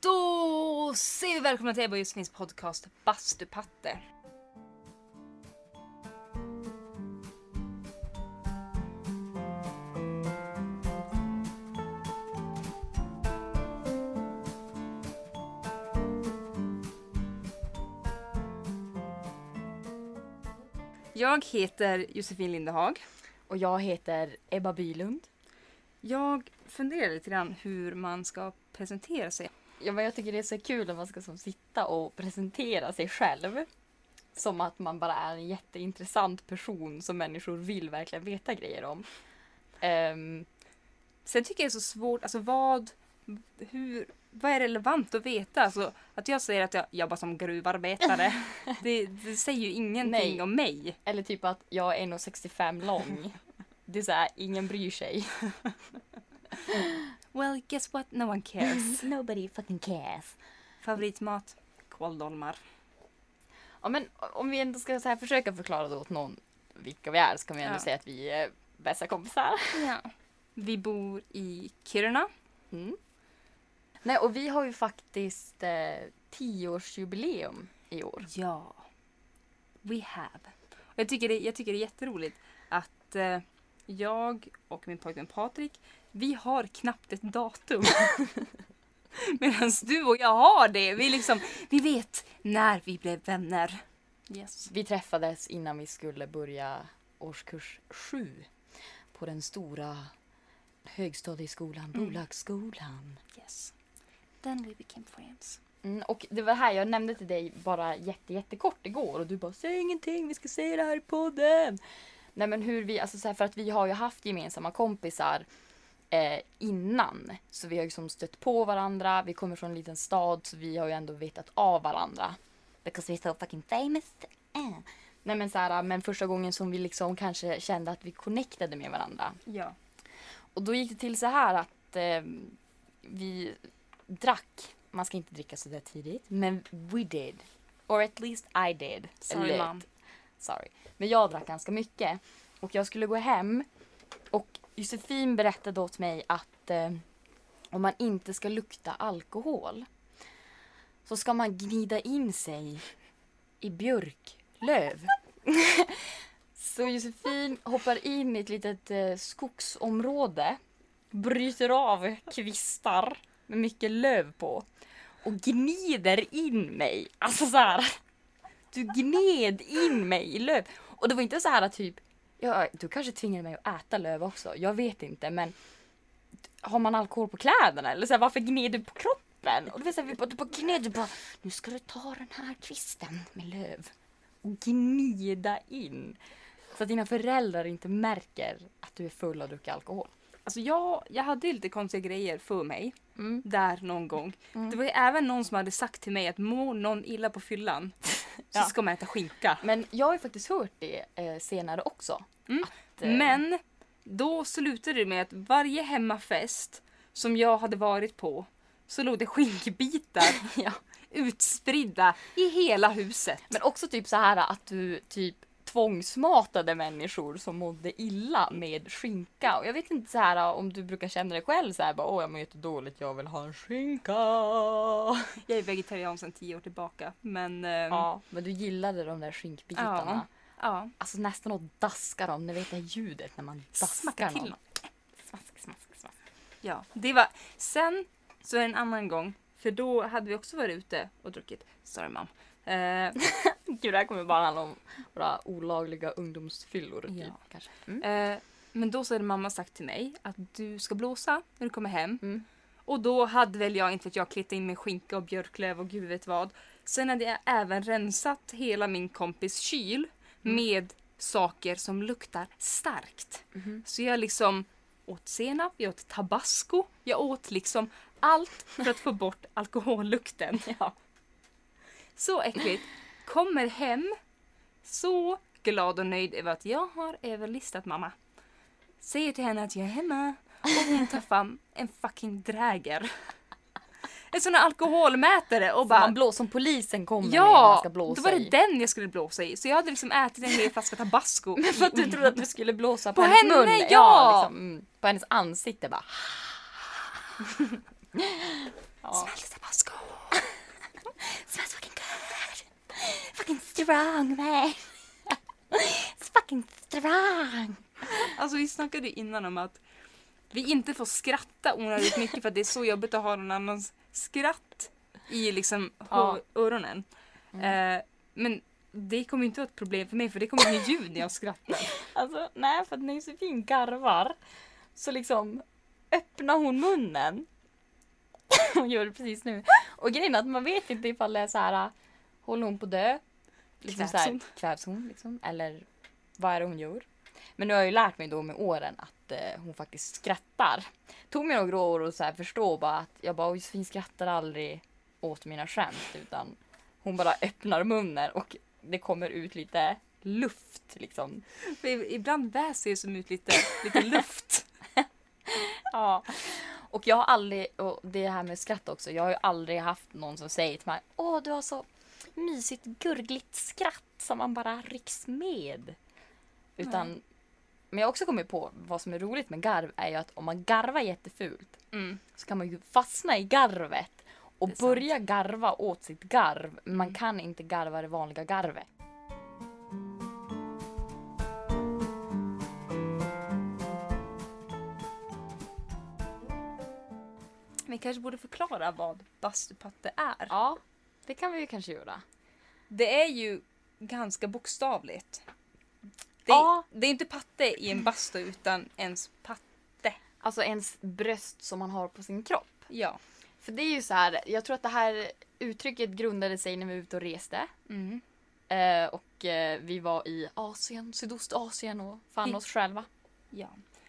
Då säger vi välkomna till Ebba och Josefins podcast Bastupatte. Jag heter Josefin Lindehag. Och jag heter Ebba Bylund. Jag funderar lite grann hur man ska presentera sig. Ja, men jag tycker det är så kul när man ska som sitta och presentera sig själv. Som att man bara är en jätteintressant person som människor vill verkligen veta grejer om. Um, Sen tycker jag det är så svårt, alltså vad, hur, vad är relevant att veta? Alltså, att jag säger att jag jobbar som gruvarbetare, det, det säger ju ingenting Nej. om mig. eller typ att jag är 1,65 lång. Det är så här, ingen bryr sig. Well, guess what? No one cares. Nobody fucking cares. Favoritmat? Kåldolmar. Ja, men om vi ändå ska så här försöka förklara åt någon vilka vi är så kan vi ändå Ja. säga att vi är bästa kompisar. Ja. Vi bor i Kiruna. Mm. Nej, och vi har ju faktiskt eh, tioårsjubileum i år. Ja. We have. Och jag, tycker det, jag tycker det är jätteroligt att eh, jag och min pojkvän Patrik, vi har knappt ett datum. Medan du och jag har det. Vi, liksom, vi vet när vi blev vänner. Yes. Vi träffades innan vi skulle börja årskurs sju på den stora högstadieskolan, Mm. bolagsskolan. yes. Then we became friends. Mm, och det var här jag nämnde till dig bara jätte, jättekort igår och du bara säg ingenting, vi ska säga det här i podden. Nej men hur vi, alltså så här, för att vi har ju haft gemensamma kompisar eh, innan. Så vi har ju liksom stött på varandra, vi kommer från en liten stad så vi har ju ändå vetat av varandra. Because we're so fucking famous. Eh. Nej men så här, men första gången som vi liksom kanske kände att vi connectade med varandra. Ja. Och då gick det till så här att eh, vi drack. Man ska inte dricka så där tidigt. Men we did. Or at least I did. Sorry mom. Sorry. Men jag drack ganska mycket. Och jag skulle gå hem. Och Josefin berättade åt mig att eh, om man inte ska lukta alkohol så ska man gnida in sig i björklöv. så Josefin hoppar in i ett litet eh, skogsområde, bryter av kvistar med mycket löv på och gnider in mig. Alltså så här. Du gned in mig i löv. Och det var inte så här att typ, ja, du kanske tvingade mig att äta löv också. Jag vet inte men har man alkohol på kläderna eller så här, varför gned du på kroppen? Och du så här, vi bara, du bara gned, du bara, nu ska du ta den här kvisten med löv och gnida in. Så att dina föräldrar inte märker att du är full och druckit alkohol. Alltså jag, jag hade lite konstiga grejer för mig. Mm. Där någon gång. Mm. Det var ju även någon som hade sagt till mig att mår någon illa på fyllan så Ja. ska man äta skinka. Men jag har ju faktiskt hört det eh, senare också. Mm. Att, eh, Men då slutade det med att varje hemmafest som jag hade varit på så låg det skinkbitar ja. utspridda i hela huset. Men också typ så här att du typ tvångsmatade människor som mådde illa med skinka. Och jag vet inte så här om du brukar känna dig själv så här bara åh jag mår jättedåligt, jag vill ha en skinka. Jag är vegetarian sedan tio år tillbaka. Men ehm, Ja, men du gillade de där skinkbitarna. ja. Alltså nästan att daska dem, ni vet det ljudet när man daskar Smacka till. någon. Smask, smask, smask. ja, det var... Sen så en annan gång, för då hade vi också varit ute och druckit. Sorry mom. Eh, Gud, det här kommer bara handla om våra olagliga ungdomsfyllor. Ja. Typ, kanske. Mm. eh, men då så hade mamma sagt till mig att du ska blåsa när du kommer hem. Mm. Och då hade väl jag, inte vet jag, klätt in med skinka och björklöv och gud vet vad. Sen hade jag även rensat hela min kompis kyl Mm. med saker som luktar starkt. Mhm. Så jag liksom åt senap, jag åt tabasco, jag åt liksom allt för att få bort alkohollukten. Ja. Så äckligt. Kommer hem, så glad och nöjd över att jag har överlistat mamma. Säger till henne att jag är hemma och hon tar fram en fucking dräger. en sån här alkoholmätare och bara Man blå, som polisen kommer med när man Ja, ska blåsa då var det i. den jag skulle blåsa i. Så jag hade liksom ätit en hel flaska tabasco. För att du trodde att du skulle blåsa på, På hennes henne, mun. ja! liksom, mm, på hennes ansikte bara. ja. Smells tabasco. Smells fucking good. Fucking strong man. It's fucking strong. Alltså vi snackade innan om att vi inte får skratta onödigt mycket för att det är så jobbigt att ha någon annans skratt i liksom Ja. öronen. Eh, men det kommer inte vara ett problem för mig för det kommer bli ljud när jag skrattar. Alltså nej för att när Josefin garvar så liksom öppnar hon munnen. hon gör det precis nu. Och grejen är att man vet inte ifall det är så här. Håller hon på att dö? Liksom Kvävs hon? kvävs hon liksom? Eller vad är det hon gör? Men nu har jag ju lärt mig då med åren att eh, hon faktiskt skrattar. Tog mig några år att så här förstå bara att jag bara Josefin skrattar aldrig åt mina skämt utan hon bara öppnar munnen och det kommer ut lite luft liksom. För ibland väser jag som ut lite, lite luft. Ja. Och jag har aldrig, och det här med skratt också, jag har ju aldrig haft någon som säger till mig Åh, du har så mysigt gurgligt skratt som man bara rycks med. Utan, men jag har också kommit på vad som är roligt med garv är ju att om man garvar jättefult Mm. så kan man ju fastna i garvet och är sant. börja garva åt sitt garv. Man kan inte garva det vanliga garvet. Vi kanske borde förklara vad bastupatte är. Ja, det kan vi ju kanske göra. Det är ju ganska bokstavligt. Det, Ja. det är inte patte i en bastu utan ens patte. Alltså ens bröst som man har på sin kropp. Ja. För det är ju så här, jag tror att det här uttrycket grundade sig när vi var ute och reste. Mm. Eh, och eh, vi var i Asien, Sydostasien och fann I- oss själva. ja.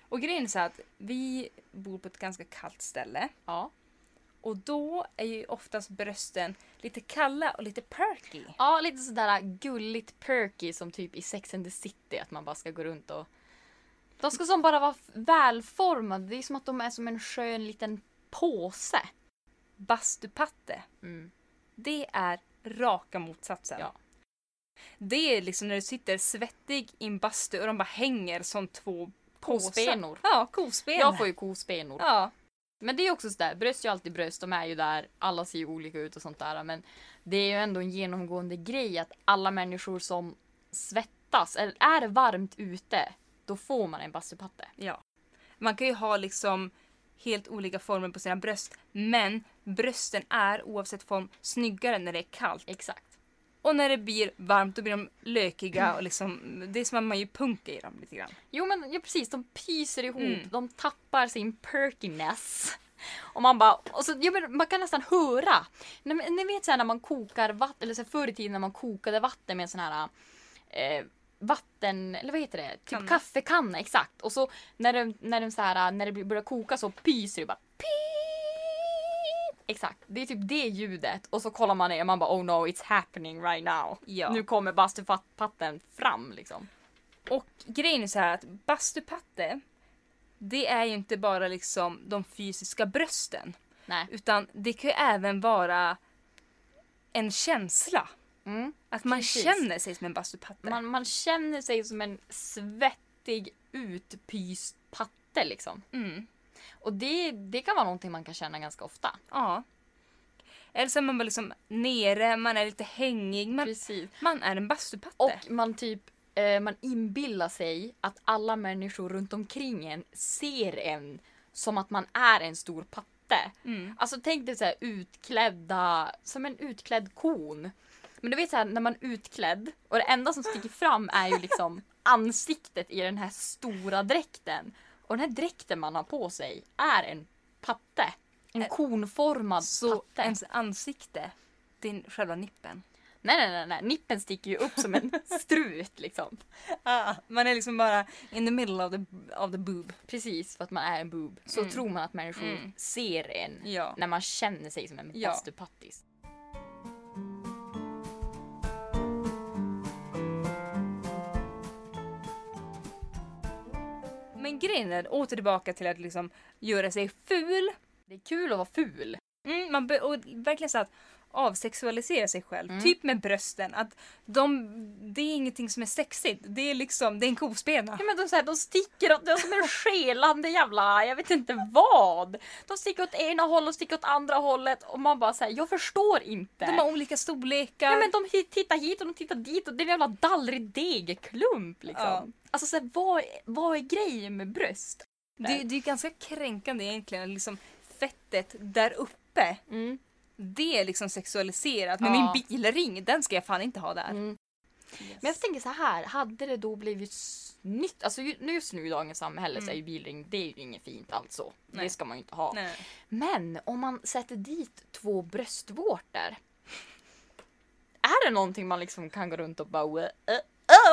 Och grejen är så att vi bor på ett ganska kallt ställe. Ja. Och då är ju oftast brösten lite kalla och lite perky. ja, lite sådär gulligt perky som typ i Sex and the City. Att man bara ska gå runt och... De ska som bara vara välformade. Det är som att de är som en skön liten påse. Bastupatte, Mm. det är raka motsatsen. Ja. Det är liksom när du sitter svettig i en bastu och de bara hänger som två påsar. Kospenor. Ja, kospen. Jag får ju kospenor. Ja. Men det är också sådär, bröst är ju alltid bröst, de är ju där, alla ser ju olika ut och sånt där. Men det är ju ändå en genomgående grej att alla människor som svettas, eller är det varmt ute, då får man en bastupatte. ja. Man kan ju ha liksom helt olika former på sina bröst. Men brösten är oavsett form snyggare när det är kallt. Exakt. Och när det blir varmt då blir de lökiga och liksom, det är som att man gör punka i dem lite grann. Jo men ja, precis, de pyser ihop, Mm. de tappar sin perkiness. Och man bara, och så, ja, men man kan nästan höra. Ni, ni vet såhär när man kokar vatten, eller så förr i tiden när man kokade vatten med en sån här eh, vatten, eller vad heter det? Typ Kanna. kaffekanna, exakt. Och så när, det, när, det så här, när det börjar koka så pyser det bara. Exakt, det är typ det ljudet. Och så kollar man ner och man bara oh no it's happening right now. Ja. Nu kommer bastupatten fram liksom. Och grejen är så här att bastupatte, det är ju inte bara liksom de fysiska brösten. Nej. Utan det kan ju även vara en känsla. Mm. Att man Precis. känner sig som en bastupatte. Man, man känner sig som en svettig utpyst patte liksom. Mm. Och det, det kan vara någonting man kan känna ganska ofta. Ja. Eller så är man bara liksom nere, man är lite hängig. Man, Precis. man är en bastupatte. Och man typ eh, man inbillar sig att alla människor runt omkring en ser en som att man är en stor patte. Mm. Alltså tänk dig så här utklädda, som en utklädd kon. Men du vet så här när man är utklädd och det enda som sticker fram är ju liksom ansiktet i den här stora dräkten. Och den här dräkten man har på sig är en patte. En konformad Så patte. ens ansikte, är själva nippen. Nej, nej, nej, nej, nippen sticker ju upp som en strut liksom. Ah, man är liksom bara in the middle of the, of the boob. Precis, för att man är en boob. Så Mm. tror man att människor Mm. ser en Ja. när man känner sig som en Ja. bastupattis. Men grejen är, åter tillbaka till att liksom göra sig ful. Det är kul att vara ful. Mm, man och verkligen så att avsexualisera sig själv. Mm. Typ med brösten. Att de, det är ingenting som är sexigt. Det är liksom, det är en kospena. Ja, men de, så här, de sticker åt, det är som en skelande jävla, jag vet inte vad. De sticker åt ena hållet och sticker åt andra hållet och man bara säger jag förstår inte. De har olika storlekar. Ja, men de tittar hit och de tittar dit och det är en jävla dallrig degklump liksom. Ja. Alltså så här, vad, är- vad är grejen med bröst? det, det är ganska kränkande egentligen. Liksom fettet där uppe. Mm. Det är liksom sexualiserat. Men Ja. min bilring, den ska jag fan inte ha där. Mm. Men jag tänker så här, hade det då blivit snyggt, alltså ju- just nu i dagens samhälle så är ju bilring, det är ju inget fint alltså. Nej. Det ska man ju inte ha. Nej. Men om man sätter dit två bröstvårtor. Är det någonting man liksom kan gå runt och bara "Uh,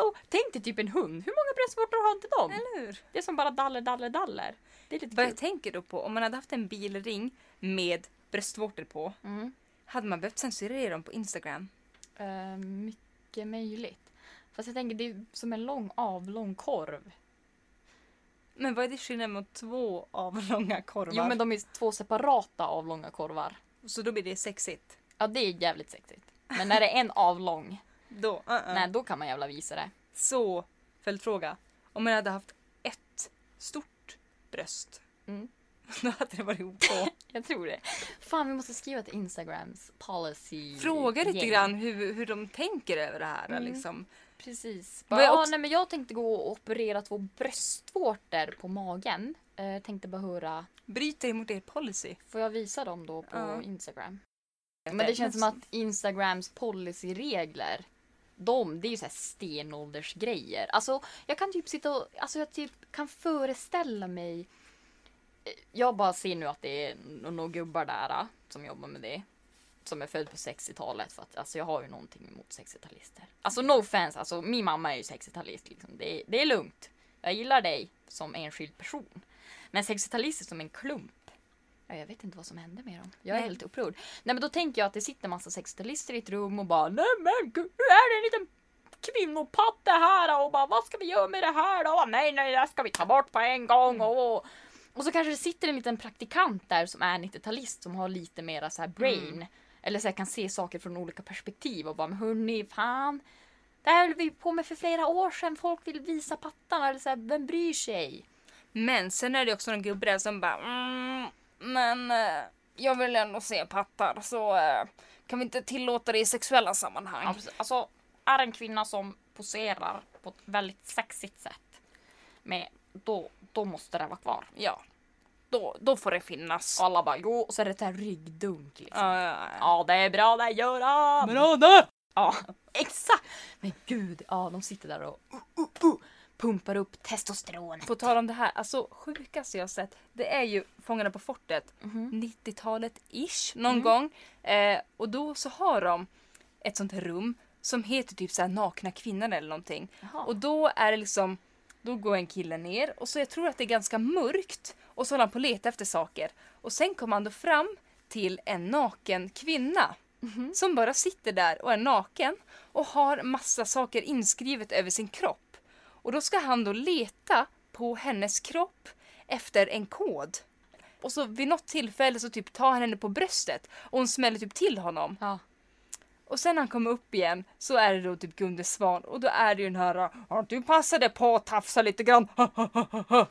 oh. Tänk dig typ en hund, hur många bröstvårtor har inte de? Eller hur? Det är som bara daller, daller, daller. Det är lite Vad kul. jag tänker då på, om man hade haft en bilring med bröstvårtor på. Mm. Hade man behövt censurera dem på Instagram? Eh, mycket möjligt. Fast jag tänker det är som en lång avlång korv. Men vad är det skillnad mot två avlånga korvar? Jo men de är två separata avlånga korvar. Så då blir det sexigt. Ja det är jävligt sexigt. Men när det är en avlång, Då, uh-uh. nej då kan man jävla visa det. Så, följdfråga. Om man hade haft ett stort bröst. Mm. Då hade det varit OK. Jag tror det. Fan vi måste skriva till Instagrams policy. Fråga lite gäng. grann hur, hur de tänker över det här. Mm. Liksom. Precis. Bara, jag ja, också- nej, men jag tänkte gå och operera två bröstvårtor på magen. Eh, tänkte bara höra, Bryter emot er policy. får jag visa dem då på Ja. Instagram? Men det känns som att Instagrams policyregler, de, det är ju såhär stenåldersgrejer. Alltså jag kan typ sitta och, alltså jag typ kan föreställa mig jag bara ser nu att det är några gubbar där eh, som jobbar med det. Som är född på 60-talet för att alltså jag har ju någonting emot 60-talister. Alltså no offense, alltså min mamma är ju 60-talist liksom. Det, är- det är lugnt. Jag gillar dig som enskild person. Men 60-talister som en klump. Ja, jag vet inte vad som hände med dem. Jag är Nej. helt upprörd. Nej men då tänker jag att det sitter massa 60-talister i ett rum och bara Nej men gud, är det en liten kvinnopatte här och bara vad ska vi göra med det här då? Nej nej det ska vi ta bort på en gång och och så kanske det sitter en liten praktikant där som är 90-talist som har lite mera så här brain. Eller så här kan se saker från olika perspektiv och bara men hörni fan. Det här höll vi på med för flera år sedan. Folk vill visa pattarna. Eller så här, vem bryr sig? Men sen är det också någon gubbe där som bara mm, men eh, jag vill ändå se pattar så eh, kan vi inte tillåta det i sexuella sammanhang? Alltså, är en kvinna som poserar på ett väldigt sexigt sätt. Med, då, då måste det vara kvar. Ja. Då, då får det finnas. Och alla bara jo, och så är det ett här ryggdunk liksom. Ja, ja, ja. Ja, det är bra det Göran! Bra där! Ja, exakt! Men gud, ja de sitter där och uh, uh, uh, pumpar upp testosteronet. På tal om det här, alltså sjukaste jag sett det är ju Fångarna på fortet. Mhm. 90-talet ish någon gång. Eh, och då så har de ett sånt här rum som heter typ så här nakna kvinnan eller någonting. Jaha. Och då är det liksom, då går en kille ner och så jag tror att det är ganska mörkt och så håller han på att leta efter saker. Och sen kommer han då fram till en naken kvinna som bara sitter där och är naken och har massa saker inskrivet över sin kropp. Och då ska han då leta på hennes kropp efter en kod. Och så vid något tillfälle så typ tar han henne på bröstet och hon smäller typ till honom. Ja. Och sen när han kommer upp igen så är det då typ Gunde Svan och då är det ju den här "Ja, du passade på att tafsa lite grann.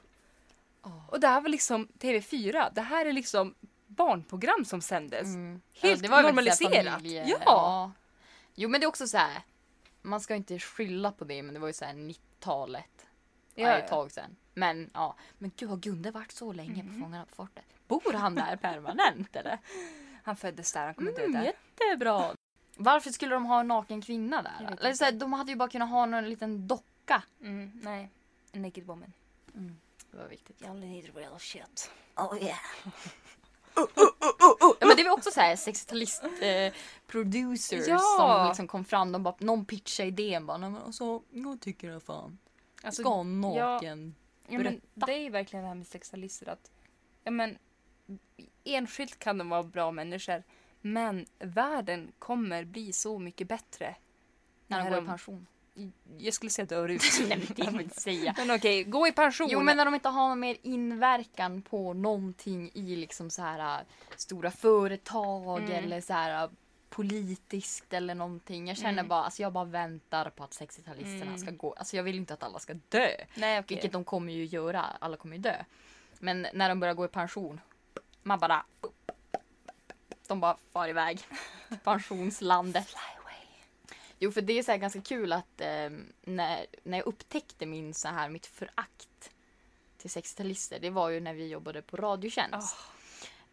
Och det här var liksom TV4. Det här är liksom barnprogram som sändes. Mm. Helt Ja, normaliserat. familje- Ja. Jo men det är också så här. Man ska inte skylla på det men det var ju så här 90-talet. Ja, Ja, ett ja. tag sedan. Men ja, men gud har Gunde varit så länge Mm. på Fångarna på fortet? Bor han där permanent eller? Han föddes där, han kommer dö Mm, där. jättebra. Varför skulle de ha en naken kvinna Jag där? Eller så här, de hade ju bara kunnat ha någon liten docka. Mm, nej, a naked woman. Det var viktigt. You only need real shit. Oh yeah. ja, men det var också så här 60-talist eh, producers Ja. som liksom kom fram. De bara, någon pitchade idén bara, "Nej, men alltså jag tycker det fan. Alltså, Ska en naken. Ja, men Berätta. det är ju verkligen det här med sexualister att ja, men, enskilt kan de vara bra människor men världen kommer bli så mycket bättre När de går i pension. jag skulle säga dör ut. Nej men det får man inte säga. Men okej, gå i pension. Jo men när de inte har någon mer inverkan på någonting i liksom så här äh, stora företag Mm. eller så här äh, politiskt eller någonting. Jag känner Mm. bara, alltså jag bara väntar på att 60-talisterna Mm. ska gå. Alltså jag vill inte att alla ska dö. Nej okej. Vilket de kommer ju göra. Alla kommer ju dö. Men när de börjar gå i pension. Man bara... De bara far iväg. Pensionslandet. Jo för det är så ganska kul att eh, när, när jag upptäckte min så här, mitt förakt till 60-talister. Det var ju när vi jobbade på Radiotjänst.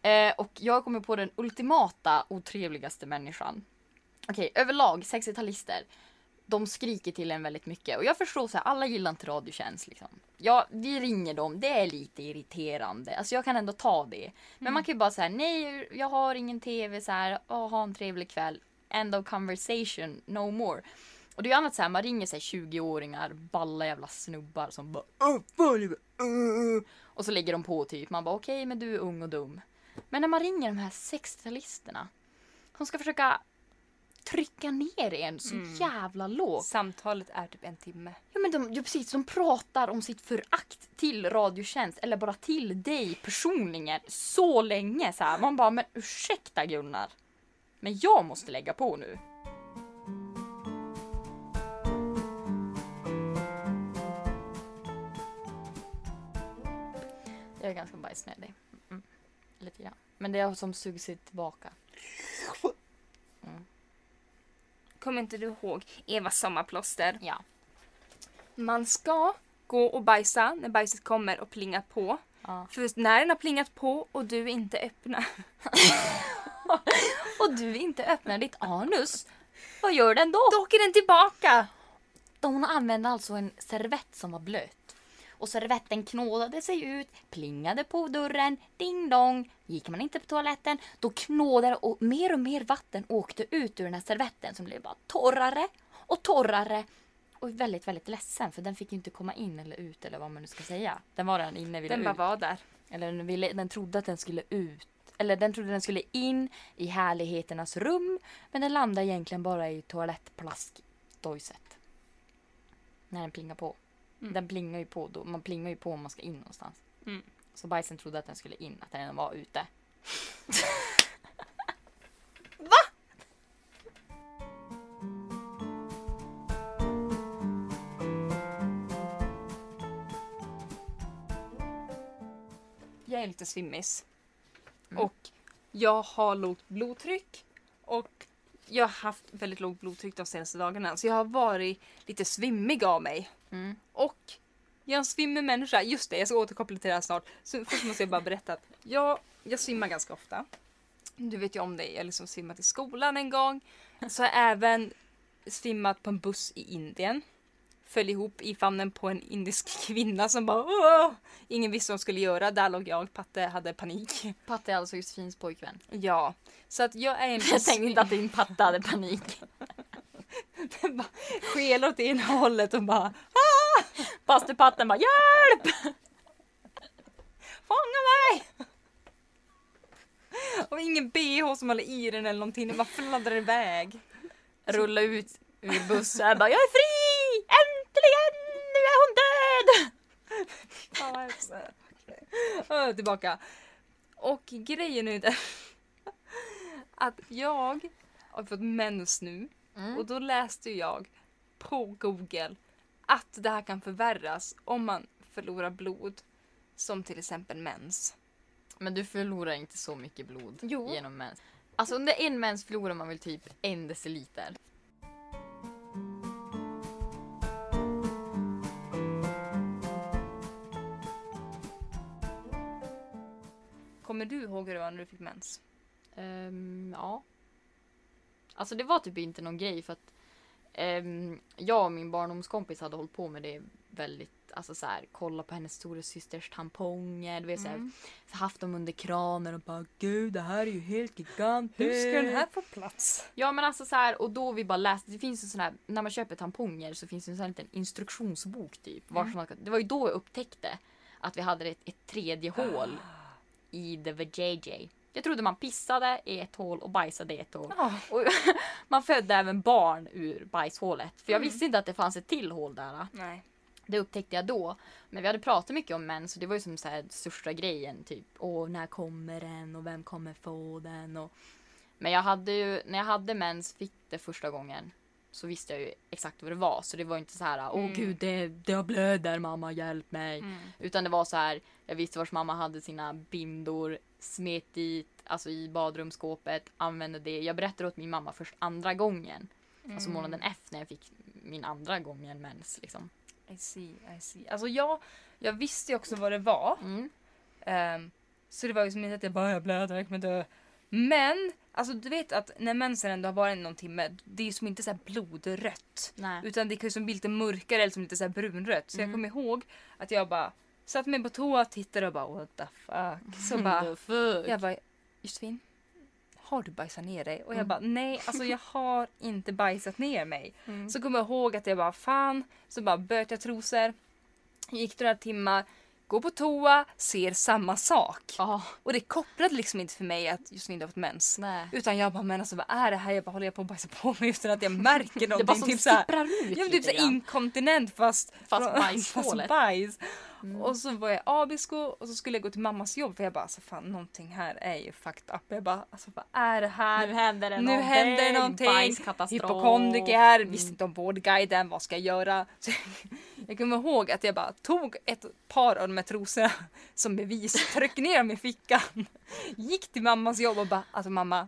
Eh, och jag kommer på den ultimata otrevligaste människan. Okej, överlag 60-talister. De skriker till en väldigt mycket. Och jag förstår så här, alla gillar inte Radiotjänst liksom. Ja, vi ringer dem, det är lite irriterande. Alltså jag kan ändå ta det. Men man kan ju bara säga nej, jag har ingen tv så här, åh, ha en trevlig kväll. End of conversation, no more. Och det är ju annat så här, man ringer sig 20-åringar, balla jävla snubbar som bara "Åh, fan, det var- uh." Och så lägger de på typ, man bara okej men du är ung och dum. Men när man ringer de här 60-talisterna som ska försöka trycka ner en så Mm. jävla lågt. Samtalet är typ en timme. Ja men de, ja, precis, de pratar om sitt förakt till Radiotjänst eller bara till dig personligen så länge så här. Man bara men ursäkta Gunnar. Men jag måste lägga på nu. Jag är ganska bajsnödig. Mm. Lite grann. Men det är som suger sig tillbaka. Kommer inte du ihåg Eva sommarplåster? Ja. Man ska gå och bajsa när bajset kommer och plinga på. ja. För när den har plingat på och du inte öppnar. Och du inte öppnar ditt anus. Vad gör den då? Då åker den tillbaka! Hon använde alltså en servett som var blöt. Och servetten knådade sig ut, plingade på dörren, ding dong. Gick man inte på toaletten, då knådade och mer och mer vatten åkte ut ur den här servetten som blev bara torrare och torrare. Och väldigt, väldigt ledsen för den fick ju inte komma in eller ut eller vad man nu ska säga. Den var redan inne, ville Den ut. bara var där. Eller den, ville, den trodde att den skulle ut. Eller den trodde den skulle in i härligheternas rum. Men den landade egentligen bara i toalettplaskdojset. När den plingar på. Mm. Den plingar ju på då. Man plingar ju på om man ska in någonstans. Mm. Så bajsen trodde att den skulle in, att den var ute. Jag är lite svimmis. Mm. Och jag har lågt blodtryck. Och jag har haft väldigt lågt blodtryck de senaste dagarna. Så jag har varit lite svimmig av mig. Mm. Och jag är en svimmig människa. Just det, jag ska återkoppla till det här snart. Så först måste jag bara berätta att jag, jag svimmar ganska ofta. Du vet ju om det. Jag har liksom svimmat i skolan en gång. Så har jag även svimmat på en buss i Indien. Föll ihop i famnen på en indisk kvinna som bara Åh! Ingen visste vad de skulle göra. Där låg jag. Patte hade panik. Patte är alltså Josefins pojkvän. Ja. Så att jag är en Jag tänkte inte att din patte hade panik. Den bara skelar åt ena hållet och bara Pasten bara hjälp! Fånga mig! Och ingen bh som håller i den eller någonting. Den bara fladdrar iväg. Rulla ut ur bussen bara jag är fri! Äntligen! Nu är hon död! Ja, vad. Ö, Tillbaka. Och grejen är det att jag har fått mens nu. Mm. Och då läste jag på Google att det här kan förvärras om man förlorar blod. Som till exempel mens. Men du förlorar inte så mycket blod Jo. genom mens. Alltså under en mens förlorar man väl typ en deciliter. Kommer du ihåg hur det var när du fick mens? Ehm, ja. Alltså det var typ inte någon grej för att ehm, jag och min barndomskompis hade hållit på med det väldigt, alltså så här, kolla på hennes stora systers tamponger, du vet så här, Mm. så haft dem under kranen och bara gud det här är ju helt gigantiskt. Hur ska den här få plats? Ja men alltså så här, och då vi bara läste, det finns en sån här, när man köper tamponger så finns det en sån här liten instruktionsbok typ. Var Mm. man, det var ju då jag upptäckte att vi hade ett, ett tredje hål i the vajayjay. Jag trodde man pissade i ett hål och bajsade i ett hål. Ja. Och man födde även barn ur bajshålet. För jag Mm. visste inte att det fanns ett till hål där. Nej. Det upptäckte jag då. Men vi hade pratat mycket om män så det var ju som så här största grejen. Typ, åh när kommer den och vem kommer få den? Och... Men jag hade ju, när jag hade mens, fick det första gången. Så visste jag ju exakt vad det var. Så det var inte så här, åh Mm. gud det, det blöder mamma hjälp mig. Mm. Utan det var så här, jag visste vars mamma hade sina bindor, smet dit, alltså i badrumsskåpet, använde det. Jag berättade åt min mamma först andra gången. Alltså Mm. månaden efter när jag fick min andra gången mens liksom. I see, I see. Alltså jag, jag visste ju också vad det var. Mm. Ehm, så det var ju som inte att jag bara jag blöder, jag kommer dö. Men, alltså du vet att när mensen ändå har varit någon timme, det är ju som inte så här blodrött. Nej. Utan det kan ju som bli lite mörkare eller som lite så här brunrött. Så jag Mm. kommer ihåg att jag bara satt mig på toa, tittade och bara what the fuck. Så bara, fuck? jag bara Josefin, har du bajsat ner dig? Och jag Mm. bara nej, alltså jag har inte bajsat ner mig. Mm. Så kommer jag ihåg att jag bara fan, så bara böt jag trosor. Gick några timmar, går på toa, ser samma sak. Ja, Och det kopplade liksom inte för mig att Josefin har fått mens. nej. Utan jag bara men alltså vad är det här? Jag bara håller jag på att bajsa på mig utan att jag märker Det någonting. bara som typ sipprar ut Ja men typ såhär inkontinent fast, Fast bajshålet. fast bajs. Mm. Och så var jag abisko och så skulle jag gå till mammas jobb för jag bara alltså fan någonting här är ju fucked up. Jag bara alltså vad är det här? Nu händer det Nu någonting. händer det någonting. Bajskatastrof. Hypokondriker, Mm. visste inte om vårdguiden, vad ska jag göra? Så jag kommer ihåg att jag bara tog ett par av de här trosorna som bevis, tryckte ner dem i fickan, gick till mammas jobb och bara alltså mamma,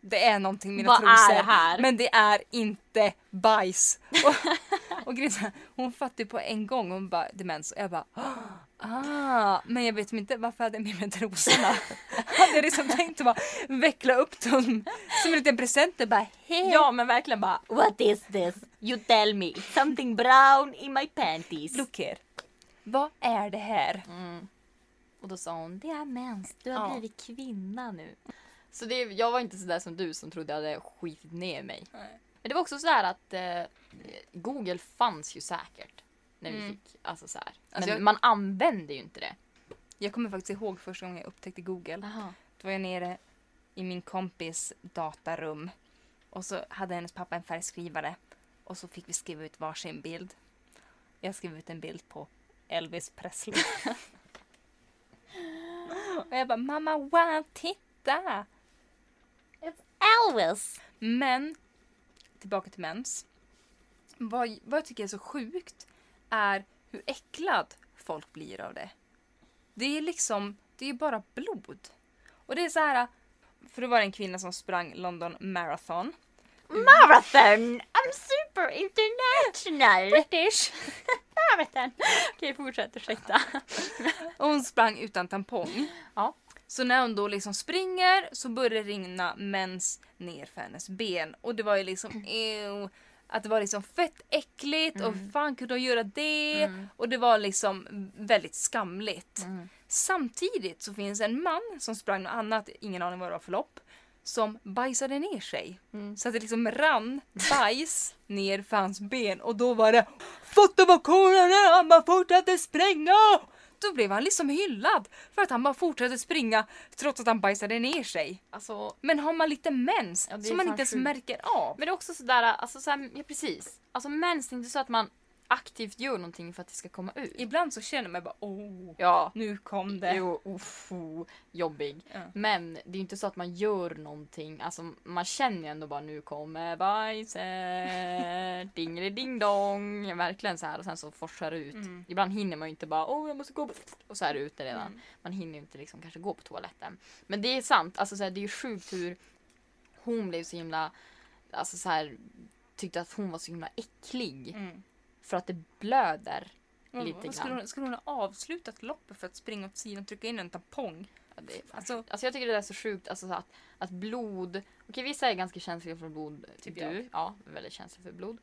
det är någonting med mina Vad trosor. Men det är inte bajs. Och, och här, hon fattade på en gång, hon bara demens och jag bara Ah, men jag vet inte varför hade jag med mig trosorna. hade jag liksom tänkt att bara veckla upp dem som en liten present och bara hej. Ja men verkligen bara What is this? You tell me. Something brown in my panties. Look here. Vad är det här? Mm. Och då sa hon, det är mens. Du har Ja. blivit kvinna nu. Så det, jag var inte sådär som du som trodde jag hade skitit ner mig. Men det var också sådär att eh, Google fanns ju säkert. När vi Mm. fick, alltså så här. Alltså Men jag- man använde ju inte det. Jag kommer faktiskt ihåg första gången jag upptäckte Google. Aha. Då var jag nere i min kompis datarum. Och så hade hennes pappa en färgskrivare. Och så fick vi skriva ut varsin bild. Jag skrev ut en bild på Elvis Presley. och jag bara, mamma wow, titta! Elvis! Men, tillbaka till mens. Vad, vad jag tycker är så sjukt är hur äcklad folk blir av det. Det är liksom, det är bara blod. Och det är så här, för då var det en kvinna som sprang London Marathon. Marathon! I'm super international! British! Marathon! Okej, fortsätt. Ursäkta. Och hon sprang utan tampong. Ja. Så när hon då liksom springer så börjar det rinna mens ner för hennes ben. Och det var ju liksom ew, att det var liksom fett äckligt och hur fan kunde hon göra det? Mm. Och det var liksom väldigt skamligt. Mm. Samtidigt så finns en man som sprang något annat, ingen aning vad det var för lopp, som bajsade ner sig. Mm. Så att det liksom rann bajs ner för hans ben och då var det Fatta vad cool han är, han bara fortsatte springa! Då blev han liksom hyllad för att han bara fortsatte springa trots att han bajsade ner sig. Alltså, Men har man lite mens Ja, som man inte ens märker av. men det är också sådär, alltså såhär, ja precis. Alltså mens, det är inte så att man aktivt gör någonting för att det ska komma ut. Ibland så känner man bara oh, Ja. nu kom det. Jo, uff, oh, jobbig. Ja. Men det är ju inte så att man gör någonting. Alltså man känner ju ändå bara nu kommer bajset. Dingeli dong. Verkligen så här och sen så forsar det ut. Mm. Ibland hinner man ju inte bara åh jag måste gå och så är det ute redan. Mm. Man hinner ju inte liksom kanske gå på toaletten. Men det är sant, alltså så här, det är ju sjukt hur hon blev så himla, alltså så här tyckte att hon var så himla äcklig. Mm. För att det blöder. Vad- Lite vad skulle, grann. hon, skulle hon ha avslutat loppet för att springa åt sidan och trycka in en tampong? Ja, det Alltså, Alltså jag tycker det är så sjukt alltså, så att, att blod... Okej vissa är ganska känsliga för blod. Typ Typ du. jag. Ja, väldigt känslig för blod.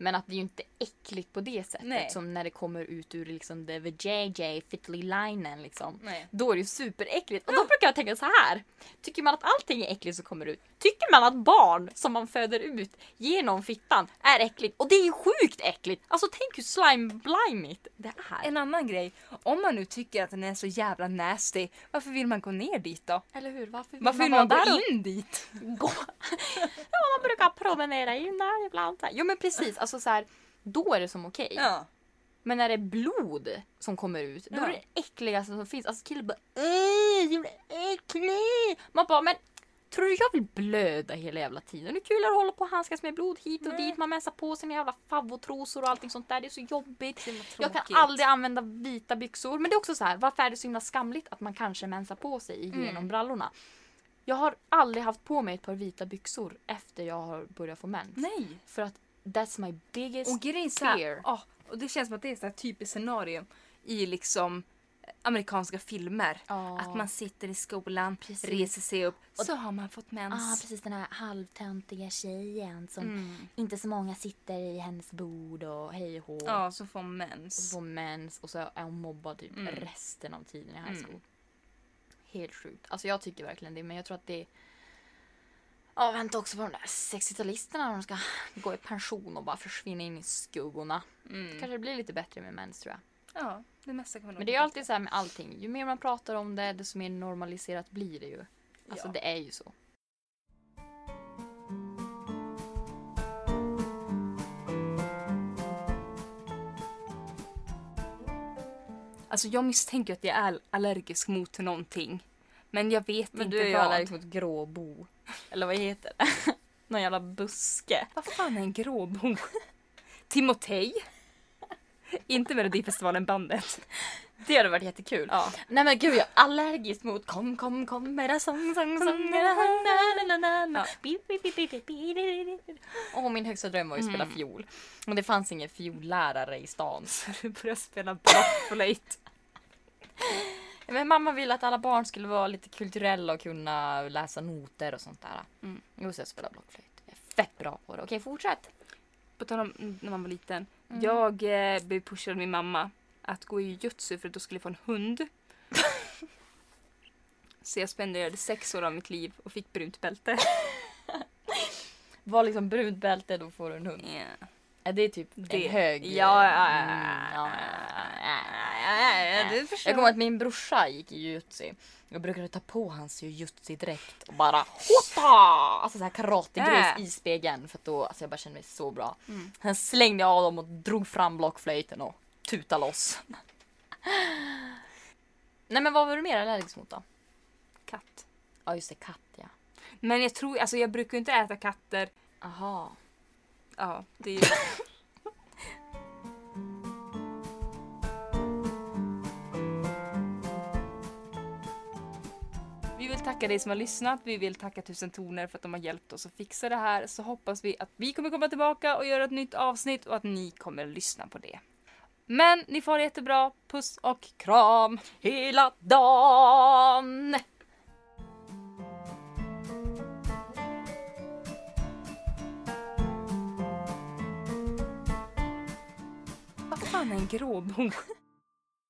Men att det är ju inte äckligt på det sättet Nej. som när det kommer ut ur liksom the VJJ fiddly linen liksom. Nej. Då är det ju superäckligt. Och då brukar jag tänka så här. Tycker man att allting är äckligt som kommer ut? Tycker man att barn som man föder ut genom fittan är äckligt? Och det är ju sjukt äckligt! Alltså tänk hur slime-blimigt det är. En annan grej, om man nu tycker att den är så jävla nasty, varför vill man gå ner dit då? Eller hur? Varför vill Varför man vill vara man gå och in dit? gå? ja, man brukar promenera in där ibland. Jo men precis, alltså så här, då är det som okej. Ja. Men när det är blod som kommer ut, då är det det äckligaste som finns. Alltså killar bara "Åh, jävla äcklig! Man bara men tror du jag vill blöda hela jävla tiden? Det är kul att hålla på och handskas med blod hit och Nej. dit. Man mensar på sina jävla favvotrosor och allting sånt där. Det är så jobbigt. Himla Jag kan aldrig använda vita byxor. Men det är också så här, varför är det så himla skamligt att man kanske mensar på sig Mm. genom brallorna? Jag har aldrig haft på mig ett par vita byxor efter jag har börjat få mens. Nej. För att that's my biggest Och grejen så fear. ja, och det känns som att det är ett så här typiskt scenario i liksom amerikanska filmer. Ja. Att man sitter i skolan, Precis. reser sig upp, så har man fått Ja, mens. precis den här halvtöntiga tjejen som Mm. inte så många sitter i hennes bord och hej och. Ja, så får Och mens. får mens och så är hon mobbad typ Mm. resten av tiden i high Mm. school. Helt sjukt. Alltså jag tycker verkligen det men jag tror att det Ja, vänta också på de där 60-talisterna när de ska gå i pension och bara försvinna in i skuggorna. Mm. Kanske det blir lite bättre med mens tror jag. Ja, det mesta kommer Men det är ju alltid så här med allting. Ju mer man pratar om det, desto mer normaliserat blir det ju. Alltså Ja. det är ju så. Alltså jag misstänker att jag är allergisk mot någonting. Men jag vet Men inte du är ju vad. allergisk mot gråbo. Eller vad heter det? Någon jävla buske. Vad fan är en gråbo? Timotej? Inte Melodifestivalen-bandet. Det hade varit jättekul. Ja. Nej men gud jag är allergisk mot kom kom kom mera sång sång sång. Åh min högsta dröm var ju att spela mm. fiol. Men det fanns ingen fiollärare i stan. Så du började spela blockflöjt. Men mamma ville att alla barn skulle vara lite kulturella och kunna läsa noter och sånt där. Mm. Jo, så jag spelar blockflöjt. Jag är fett bra på det. Okej, fortsätt. På tal om mm, när man var liten. Mm. Jag eh, blev pushad av min mamma att gå i jutsu för att då skulle jag få en hund. Så jag spenderade sex år av mitt liv och fick brunt bälte. Var liksom brunt bälte, då får du en hund. Yeah. Är det typ Det- en hög... Ja, ja, ja, Förstår. Jag kommer att min brorsa gick i jujutsu. Jag brukade ta på hans jujutsu-dräkt och bara hota! Alltså såhär karategrej Äh. i spegeln för att då, alltså jag bara kände mig så bra. Mm. Sen slängde jag av dem och drog fram blockflöjten och tuta loss. Nej men vad var du mer allergisk mot då? Katt. Ja just det, katt ja. Men jag tror, alltså jag brukar inte äta katter. Aha. Ja, det är tacka dig som har lyssnat. Vi vill tacka Tusen Toner för att de har hjälpt oss att fixa det här. Så hoppas vi att vi kommer komma tillbaka och göra ett nytt avsnitt och att ni kommer lyssna på det. Men ni får ha det jättebra. Puss och kram! Hela dagen! Vad fan är en gråbo?